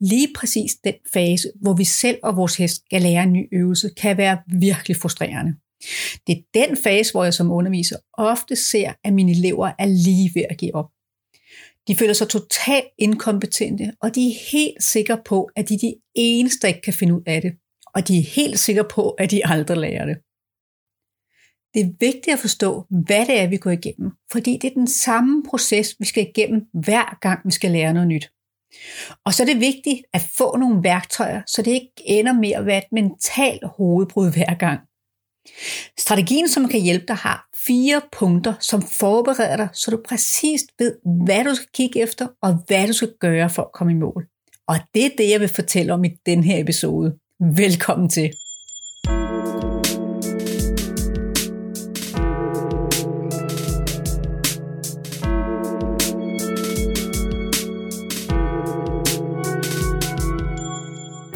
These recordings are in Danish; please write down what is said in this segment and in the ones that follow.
Lige præcis den fase, hvor vi selv og vores hest skal lære en ny øvelse, kan være virkelig frustrerende. Det er den fase, hvor jeg som underviser ofte ser, at mine elever er lige ved at give op. De føler sig totalt inkompetente, og de er helt sikre på, at de er de eneste, der ikke kan finde ud af det. Og de er helt sikre på, at de aldrig lærer det. Det er vigtigt at forstå, hvad det er, vi går igennem, fordi det er den samme proces, vi skal igennem hver gang, vi skal lære noget nyt. Og så er det vigtigt at få nogle værktøjer, så det ikke ender med at være et mentalt hovedbrud hver gang. Strategien, som kan hjælpe dig, har fire punkter, som forbereder dig, så du præcist ved, hvad du skal kigge efter, og hvad du skal gøre for at komme i mål. Og det er det, jeg vil fortælle om i den her episode. Velkommen til.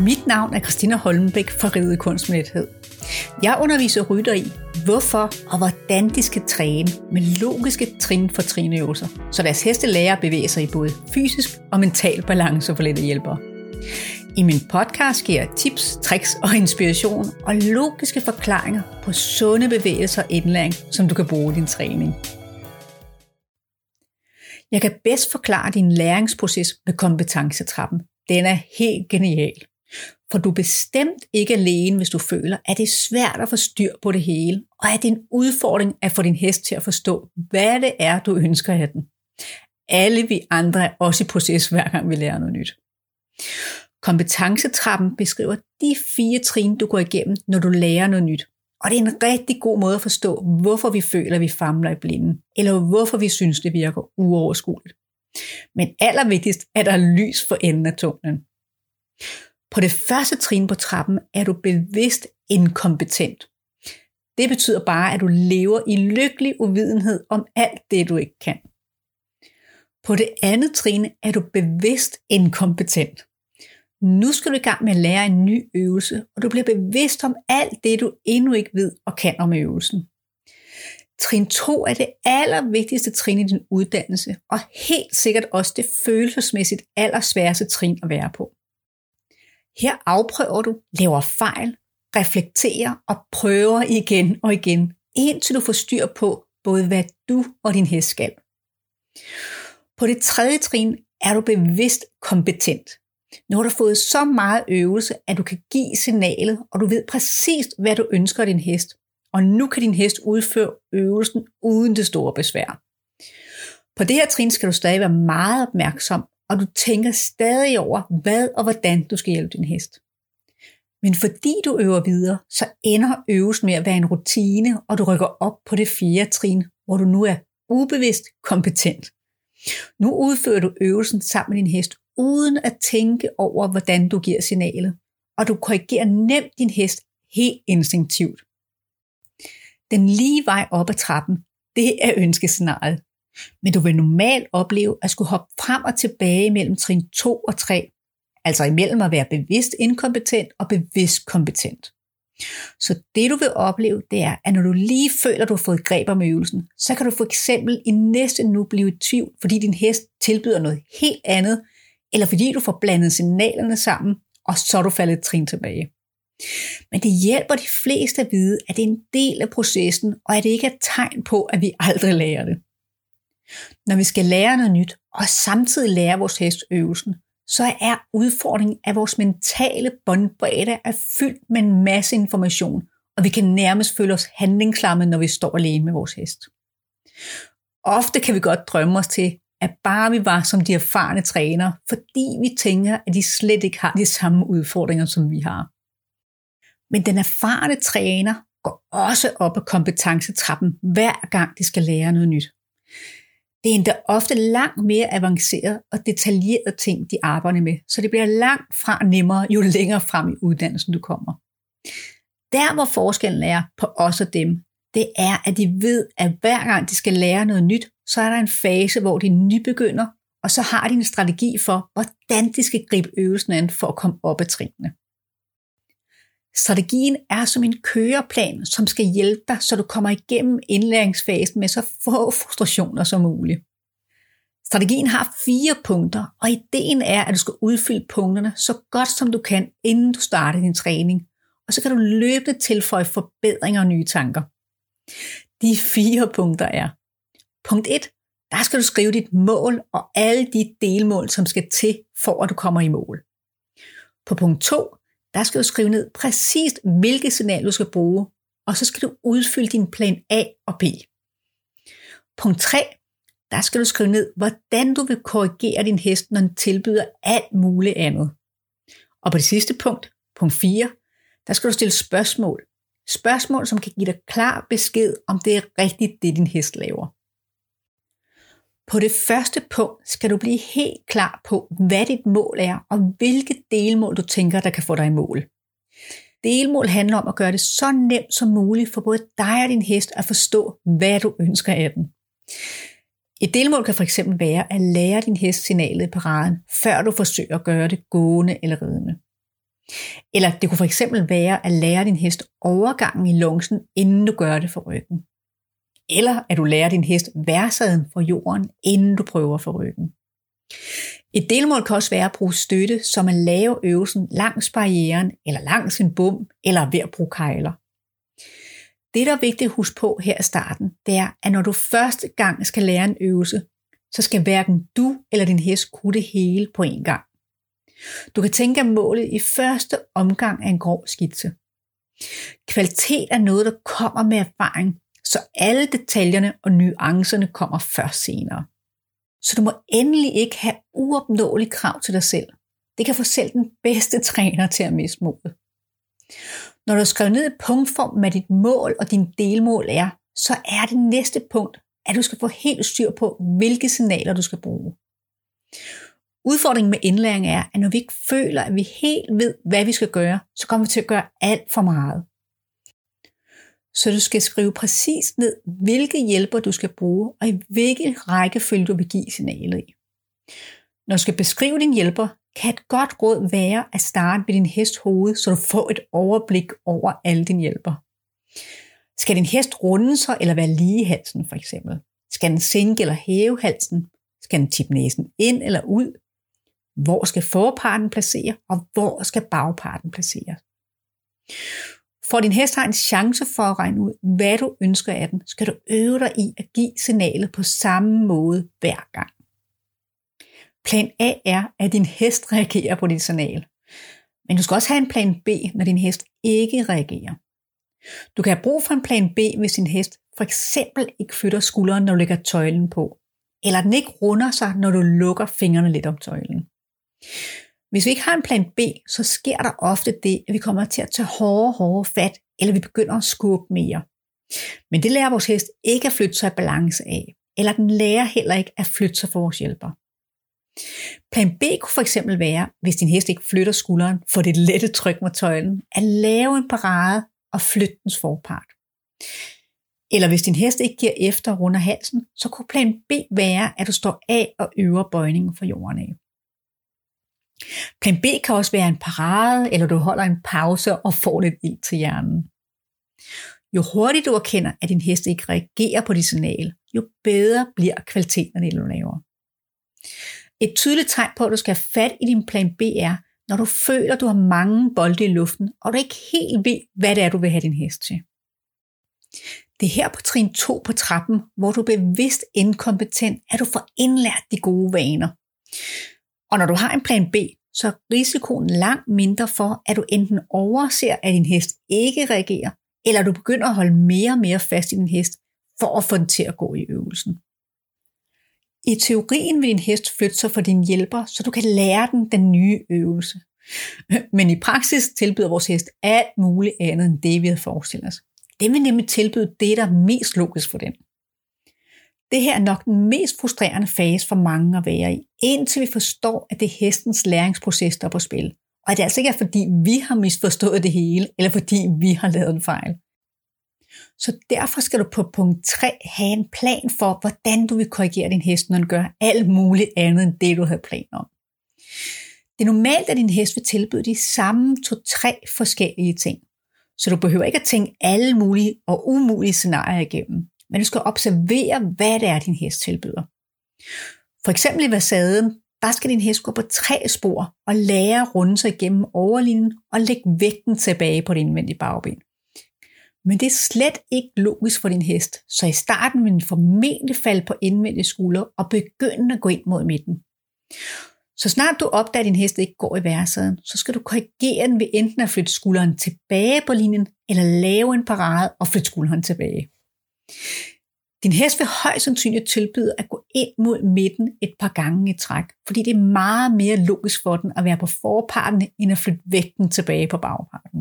Mit navn er Christina Holmbæk fra Ride Kunstmæthed. Jeg underviser rytter i, hvorfor og hvordan de skal træne med logiske trin for trinøvelser, så deres heste lærer at bevæge sig i både fysisk og mental balance for lette hjælper. I min podcast giver jeg tips, tricks og inspiration og logiske forklaringer på sunde bevægelser og indlæring, som du kan bruge i din træning. Jeg kan bedst forklare din læringsproces med kompetencetrappen. Den er helt genial. For du er bestemt ikke alene, hvis du føler, at det er svært at få styr på det hele, og at det er en udfordring at få din hest til at forstå, hvad det er, du ønsker af den. Alle vi andre er også i proces, hver gang vi lærer noget nyt. Kompetencetrappen beskriver de fire trin, du går igennem, når du lærer noget nyt. Og det er en rigtig god måde at forstå, hvorfor vi føler, at vi famler i blinden, eller hvorfor vi synes, det virker uoverskueligt. Men allervigtigst er der lys for enden af tunnelen. På det første trin på trappen er du bevidst inkompetent. Det betyder bare, at du lever i lykkelig uvidenhed om alt det, du ikke kan. På det andet trin er du bevidst inkompetent. Nu skal du i gang med at lære en ny øvelse, og du bliver bevidst om alt det, du endnu ikke ved og kan om øvelsen. Trin 2 er det allervigtigste trin i din uddannelse, og helt sikkert også det følelsesmæssigt allersværeste trin at være på. Her afprøver du, laver fejl, reflekterer og prøver igen og igen, indtil du får styr på både hvad du og din hest skal. På det tredje trin er du bevidst kompetent. Nu har du fået så meget øvelse, at du kan give signalet, og du ved præcis, hvad du ønsker af din hest. Og nu kan din hest udføre øvelsen uden det store besvær. På det her trin skal du stadig være meget opmærksom og du tænker stadig over, hvad og hvordan du skal hjælpe din hest. Men fordi du øver videre, så ender øvelsen med at være en rutine, og du rykker op på det fjerde trin, hvor du nu er ubevidst kompetent. Nu udfører du øvelsen sammen med din hest, uden at tænke over, hvordan du giver signalet, og du korrigerer nemt din hest helt instinktivt. Den lige vej op ad trappen, det er ønskescenariet. Men du vil normalt opleve at skulle hoppe frem og tilbage mellem trin 2 og 3, altså imellem at være bevidst inkompetent og bevidst kompetent. Så det du vil opleve, det er, at når du lige føler, du har fået greb om øvelsen, så kan du for eksempel i næste nu blive i tvivl, fordi din hest tilbyder noget helt andet, eller fordi du får blandet signalerne sammen, og så er du faldet trin tilbage. Men det hjælper de fleste at vide, at det er en del af processen, og at det ikke er et tegn på, at vi aldrig lærer det. Når vi skal lære noget nyt, og samtidig lære vores hest øvelsen, så er udfordringen, at vores mentale båndbredde er fyldt med en masse information, og vi kan nærmest føle os handlingslamme, når vi står alene med vores hest. Ofte kan vi godt drømme os til, at bare vi var som de erfarne trænere, fordi vi tænker, at de slet ikke har de samme udfordringer, som vi har. Men den erfarne træner går også op ad kompetencetrappen, hver gang de skal lære noget nyt. Det er endda ofte langt mere avanceret og detaljeret ting, de arbejder med, så det bliver langt fra nemmere, jo længere frem i uddannelsen du kommer. Der, hvor forskellen er på os og dem, det er, at de ved, at hver gang de skal lære noget nyt, så er der en fase, hvor de nybegynder, og så har de en strategi for, hvordan de skal gribe øvelsen an for at komme op ad trinene. Strategien er som en køreplan, som skal hjælpe dig, så du kommer igennem indlæringsfasen med så få frustrationer som muligt. Strategien har fire punkter, og ideen er, at du skal udfylde punkterne så godt som du kan, inden du starter din træning. Og så kan du løbende tilføje forbedringer og nye tanker. De fire punkter er. Punkt 1. Der skal du skrive dit mål og alle de delmål, som skal til, for at du kommer i mål. På punkt 2, der skal du skrive ned præcist, hvilke signal du skal bruge, og så skal du udfylde din plan A og B. Punkt 3, der skal du skrive ned, hvordan du vil korrigere din hest, når den tilbyder alt muligt andet. Og på det sidste punkt, punkt 4, der skal du stille spørgsmål. Spørgsmål, som kan give dig klar besked, om det er rigtigt, det din hest laver. På det første punkt skal du blive helt klar på, hvad dit mål er, og hvilke delmål du tænker, der kan få dig i mål. Delmål handler om at gøre det så nemt som muligt for både dig og din hest at forstå, hvad du ønsker af den. Et delmål kan fx være at lære din hest signalet i paraden, før du forsøger at gøre det gående eller ridende. Eller det kunne fx være at lære din hest overgangen i lungsen, inden du gør det for ryggen. Eller at du lærer din hest værsaden for jorden, inden du prøver for ryggen. Et delmål kan også være at bruge støtte, som at lave øvelsen langs barrieren, eller langs en bum, eller ved at bruge kejler. Det, der er vigtigt at huske på her i starten, det er, at når du første gang skal lære en øvelse, så skal hverken du eller din hest kunne det hele på en gang. Du kan tænke, at målet i første omgang er en grov skitse. Kvalitet er noget, der kommer med erfaring, så alle detaljerne og nuancerne kommer først senere. Så du må endelig ikke have uopnåelige krav til dig selv. Det kan få selv den bedste træner til at miste modet. Når du har skrevet ned i punktform, hvad dit mål og din delmål er, så er det næste punkt, at du skal få helt styr på, hvilke signaler du skal bruge. Udfordringen med indlæring er, at når vi ikke føler, at vi helt ved, hvad vi skal gøre, så kommer vi til at gøre alt for meget. Så du skal skrive præcis ned, hvilke hjælper du skal bruge, og i hvilken rækkefølge du vil give signalet i. Når du skal beskrive din hjælper, kan et godt råd være at starte ved din hest hoved, så du får et overblik over alle dine hjælper. Skal din hest runde sig eller være lige i halsen for eksempel? Skal den sænke eller hæve halsen? Skal den tippe næsen ind eller ud? Hvor skal forparten placere, og hvor skal bagparten placeres? For din hest har en chance for at regne ud, hvad du ønsker af den, skal du øve dig i at give signalet på samme måde hver gang. Plan A er, at din hest reagerer på dit signal. Men du skal også have en plan B, når din hest ikke reagerer. Du kan have brug for en plan B, hvis din hest for eksempel ikke flytter skulderen, når du lægger tøjlen på, eller den ikke runder sig, når du lukker fingrene lidt om tøjlen. Hvis vi ikke har en plan B, så sker der ofte det, at vi kommer til at tage hårdere og hårdere fat, eller vi begynder at skubbe mere. Men det lærer vores hest ikke at flytte sig i balance af, eller den lærer heller ikke at flytte sig for vores hjælper. Plan B kunne for eksempel være, hvis din hest ikke flytter skulderen for det lette tryk mod tøjlen, at lave en parade og flytte dens forpart. Eller hvis din hest ikke giver efter runder halsen, så kunne plan B være, at du står af og øver bøjningen for jorden af. Plan B kan også være en parade, eller du holder en pause og får lidt ild til hjernen. Jo hurtigt du erkender, at din hest ikke reagerer på dit signal, jo bedre bliver kvaliteten af det, du laver. Et tydeligt tegn på, at du skal have fat i din plan B er, når du føler, at du har mange bolde i luften, og du ikke helt ved, hvad det er, du vil have din hest til. Det er her på trin 2 på trappen, hvor du er bevidst inkompetent, at du får indlært de gode vaner. Og når du har en plan B, så er risikoen langt mindre for, at du enten overser, at din hest ikke reagerer, eller du begynder at holde mere og mere fast i din hest, for at få den til at gå i øvelsen. I teorien vil din hest flytte sig for din hjælper, så du kan lære den den nye øvelse. Men i praksis tilbyder vores hest alt muligt andet end det, vi havde forestillet os. Den vil nemlig tilbyde det, der er mest logisk for den. Det her er nok den mest frustrerende fase for mange at være i, indtil vi forstår, at det er hestens læringsproces, der er på spil. Og at det altså ikke er, fordi vi har misforstået det hele, eller fordi vi har lavet en fejl. Så derfor skal du på punkt 3 have en plan for, hvordan du vil korrigere din hest, når den gør alt muligt andet end det, du havde plan om. Det er normalt, at din hest vil tilbyde de samme to-tre forskellige ting. Så du behøver ikke at tænke alle mulige og umulige scenarier igennem. Men du skal observere, hvad det er, din hest tilbyder. For eksempel i vasaden, der skal din hest gå på tre spor og lære at runde sig igennem overlinjen og lægge vægten tilbage på det indvendige bagben. Men det er slet ikke logisk for din hest, så i starten vil den formentlig falde på indvendige skulder og begynde at gå ind mod midten. Så snart du opdager, at din hest ikke går i værsæden, så skal du korrigere den ved enten at flytte skulderen tilbage på linjen, eller lave en parade og flytte skulderen tilbage. Din hest vil højst sandsynligt tilbyde at gå ind mod midten et par gange i træk, fordi det er meget mere logisk for den at være på forparten, end at flytte vægten tilbage på bagparten.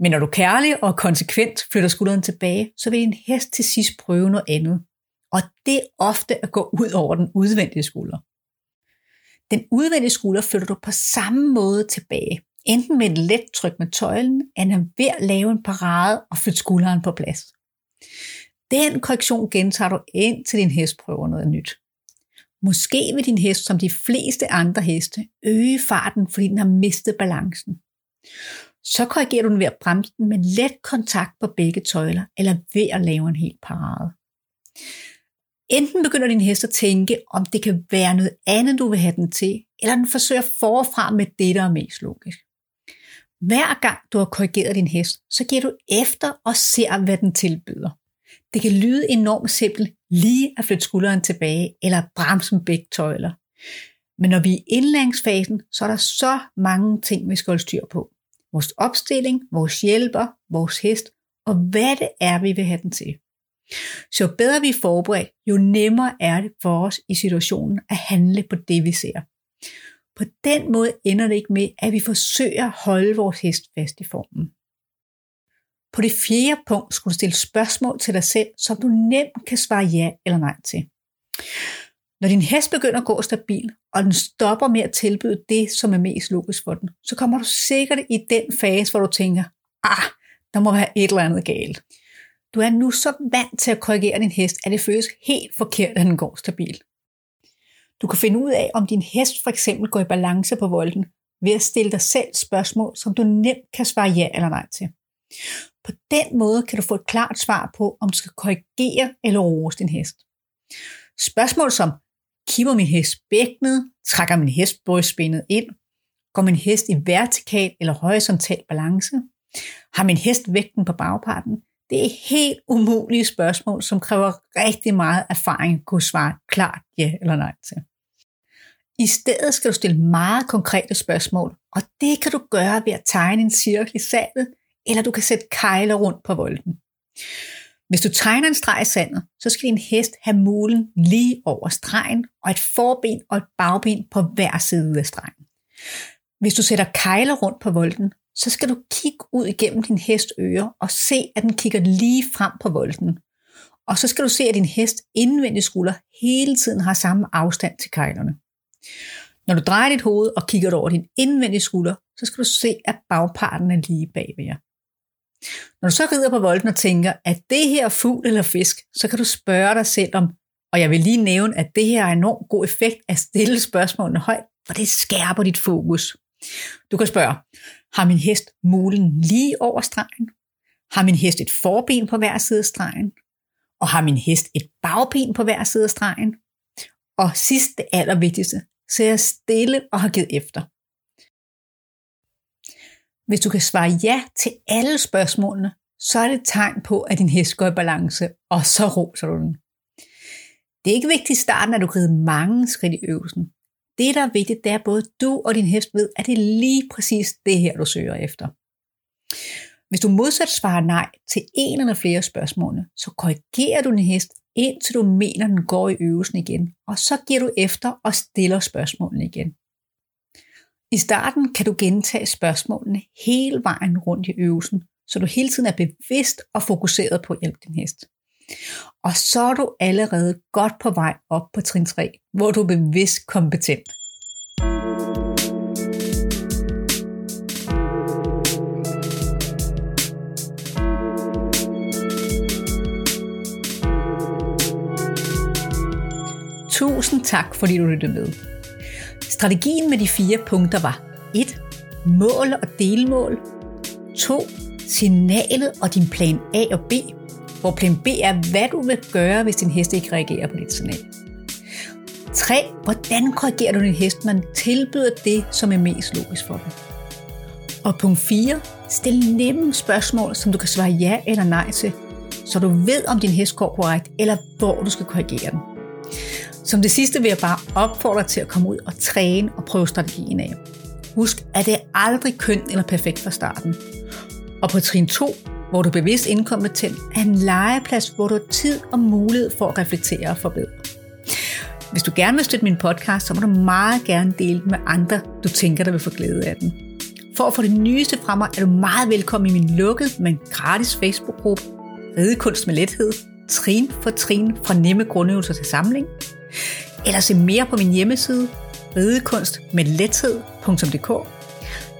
Men når du kærlig og konsekvent flytter skulderen tilbage, så vil en hest til sidst prøve noget andet. Og det er ofte at gå ud over den udvendige skulder. Den udvendige skulder flytter du på samme måde tilbage, enten med et let tryk med tøjlen, eller ved at lave en parade og flytte skulderen på plads. Den korrektion gentager du ind til din hest prøver noget nyt. Måske vil din hest, som de fleste andre heste, øge farten, fordi den har mistet balancen. Så korrigerer du den ved at bremse den med let kontakt på begge tøjler, eller ved at lave en helt parade. Enten begynder din hest at tænke, om det kan være noget andet, du vil have den til, eller den forsøger forfra med det, der er mest logisk. Hver gang du har korrigeret din hest, så giver du efter og ser, hvad den tilbyder. Det kan lyde enormt simpelt lige at flytte skulderen tilbage eller bremse med begge tøjler. Men når vi er i indlæringsfasen, så er der så mange ting, vi skal holde styr på. Vores opstilling, vores hjælper, vores hest og hvad det er, vi vil have den til. Så jo bedre vi er forberedt, jo nemmere er det for os i situationen at handle på det, vi ser. På den måde ender det ikke med, at vi forsøger at holde vores hest fast i formen. På det fjerde punkt skulle du stille spørgsmål til dig selv, som du nemt kan svare ja eller nej til. Når din hest begynder at gå stabil, og den stopper med at tilbyde det, som er mest logisk for den, så kommer du sikkert i den fase, hvor du tænker, ah, der må være et eller andet galt. Du er nu så vant til at korrigere din hest, at det føles helt forkert, at den går stabil. Du kan finde ud af, om din hest for eksempel går i balance på volden, ved at stille dig selv spørgsmål, som du nemt kan svare ja eller nej til. På den måde kan du få et klart svar på, om du skal korrigere eller rose din hest. Spørgsmål som, kipper min hest bækkenet, trækker min hest brystbenet ind, går min hest i vertikal eller horisontal balance, har min hest vægten på bagparten, det er helt umulige spørgsmål, som kræver rigtig meget erfaring at kunne svare klart ja eller nej til. I stedet skal du stille meget konkrete spørgsmål, og det kan du gøre ved at tegne en cirkel i sandet, eller du kan sætte kejler rundt på volden. Hvis du tegner en streg i sandet, så skal din hest have mulen lige over stregen, og et forben og et bagben på hver side af stregen. Hvis du sætter kejler rundt på volden, så skal du kigge ud igennem din hest øre og se, at den kigger lige frem på volden. Og så skal du se, at din hest indvendige skulder hele tiden har samme afstand til kejlerne. Når du drejer dit hoved og kigger over din indvendige skulder, så skal du se, at bagparten er lige bagved jer. Når du så rider på volden og tænker, at det her er fugl eller fisk, så kan du spørge dig selv om, og jeg vil lige nævne, at det her er enormt god effekt at stille spørgsmålene højt, for det skærper dit fokus. Du kan spørge, har min hest mulen lige over stregen? Har min hest et forben på hver side af stregen? Og har min hest et bagben på hver side af stregen? Og sidst det allervigtigste, så jeg stille og har givet efter. Hvis du kan svare ja til alle spørgsmålene, så er det et tegn på, at din hest går i balance, og så roser du den. Det er ikke vigtigt i starten, at du rider mange skridt i øvelsen. Det, der er vigtigt, det er, at både du og din hest ved, at det er lige præcis det her, du søger efter. Hvis du modsat svarer nej til en eller flere spørgsmål, så korrigerer du din hest, indtil du mener, den går i øvelsen igen, og så giver du efter og stiller spørgsmålene igen. I starten kan du gentage spørgsmålene hele vejen rundt i øvelsen, så du hele tiden er bevidst og fokuseret på at hjælpe din hest. Og så er du allerede godt på vej op på trin 3, hvor du er bevidst kompetent. Tusind tak, fordi du lyttede med. Strategien med de fire punkter var 1. Mål og delmål. 2. Signalet og din plan A og B hvor plan B er, hvad du vil gøre, hvis din hest ikke reagerer på dit signal. 3. Hvordan korrigerer du din hest? Man tilbyder det, som er mest logisk for dem. Og punkt 4. Stil nemme spørgsmål, som du kan svare ja eller nej til, så du ved, om din hest går korrekt, eller hvor du skal korrigere den. Som det sidste vil jeg bare opfordre dig til at komme ud og træne og prøve strategien af. Husk, at det er aldrig kønt eller perfekt fra starten. Og på trin 2, hvor du er bevidst inkompetent, er en legeplads, hvor du har tid og mulighed for at reflektere og forbedre. Hvis du gerne vil støtte min podcast, så må du meget gerne dele den med andre, du tænker, der vil få glæde af den. For at få det nyeste fra mig, er du meget velkommen i min lukkede, men gratis Facebook-gruppe, Ridekunst med lethed, trin for trin fra nemme grundøvelser til samling. Eller se mere på min hjemmeside, ridekunstmedlethed.dk.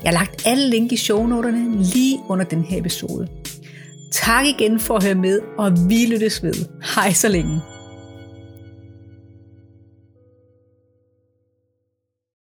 Jeg har lagt alle link i shownoterne lige under den her episode. Tak igen for at høre med, og vi lyttes ved. Hej så længe.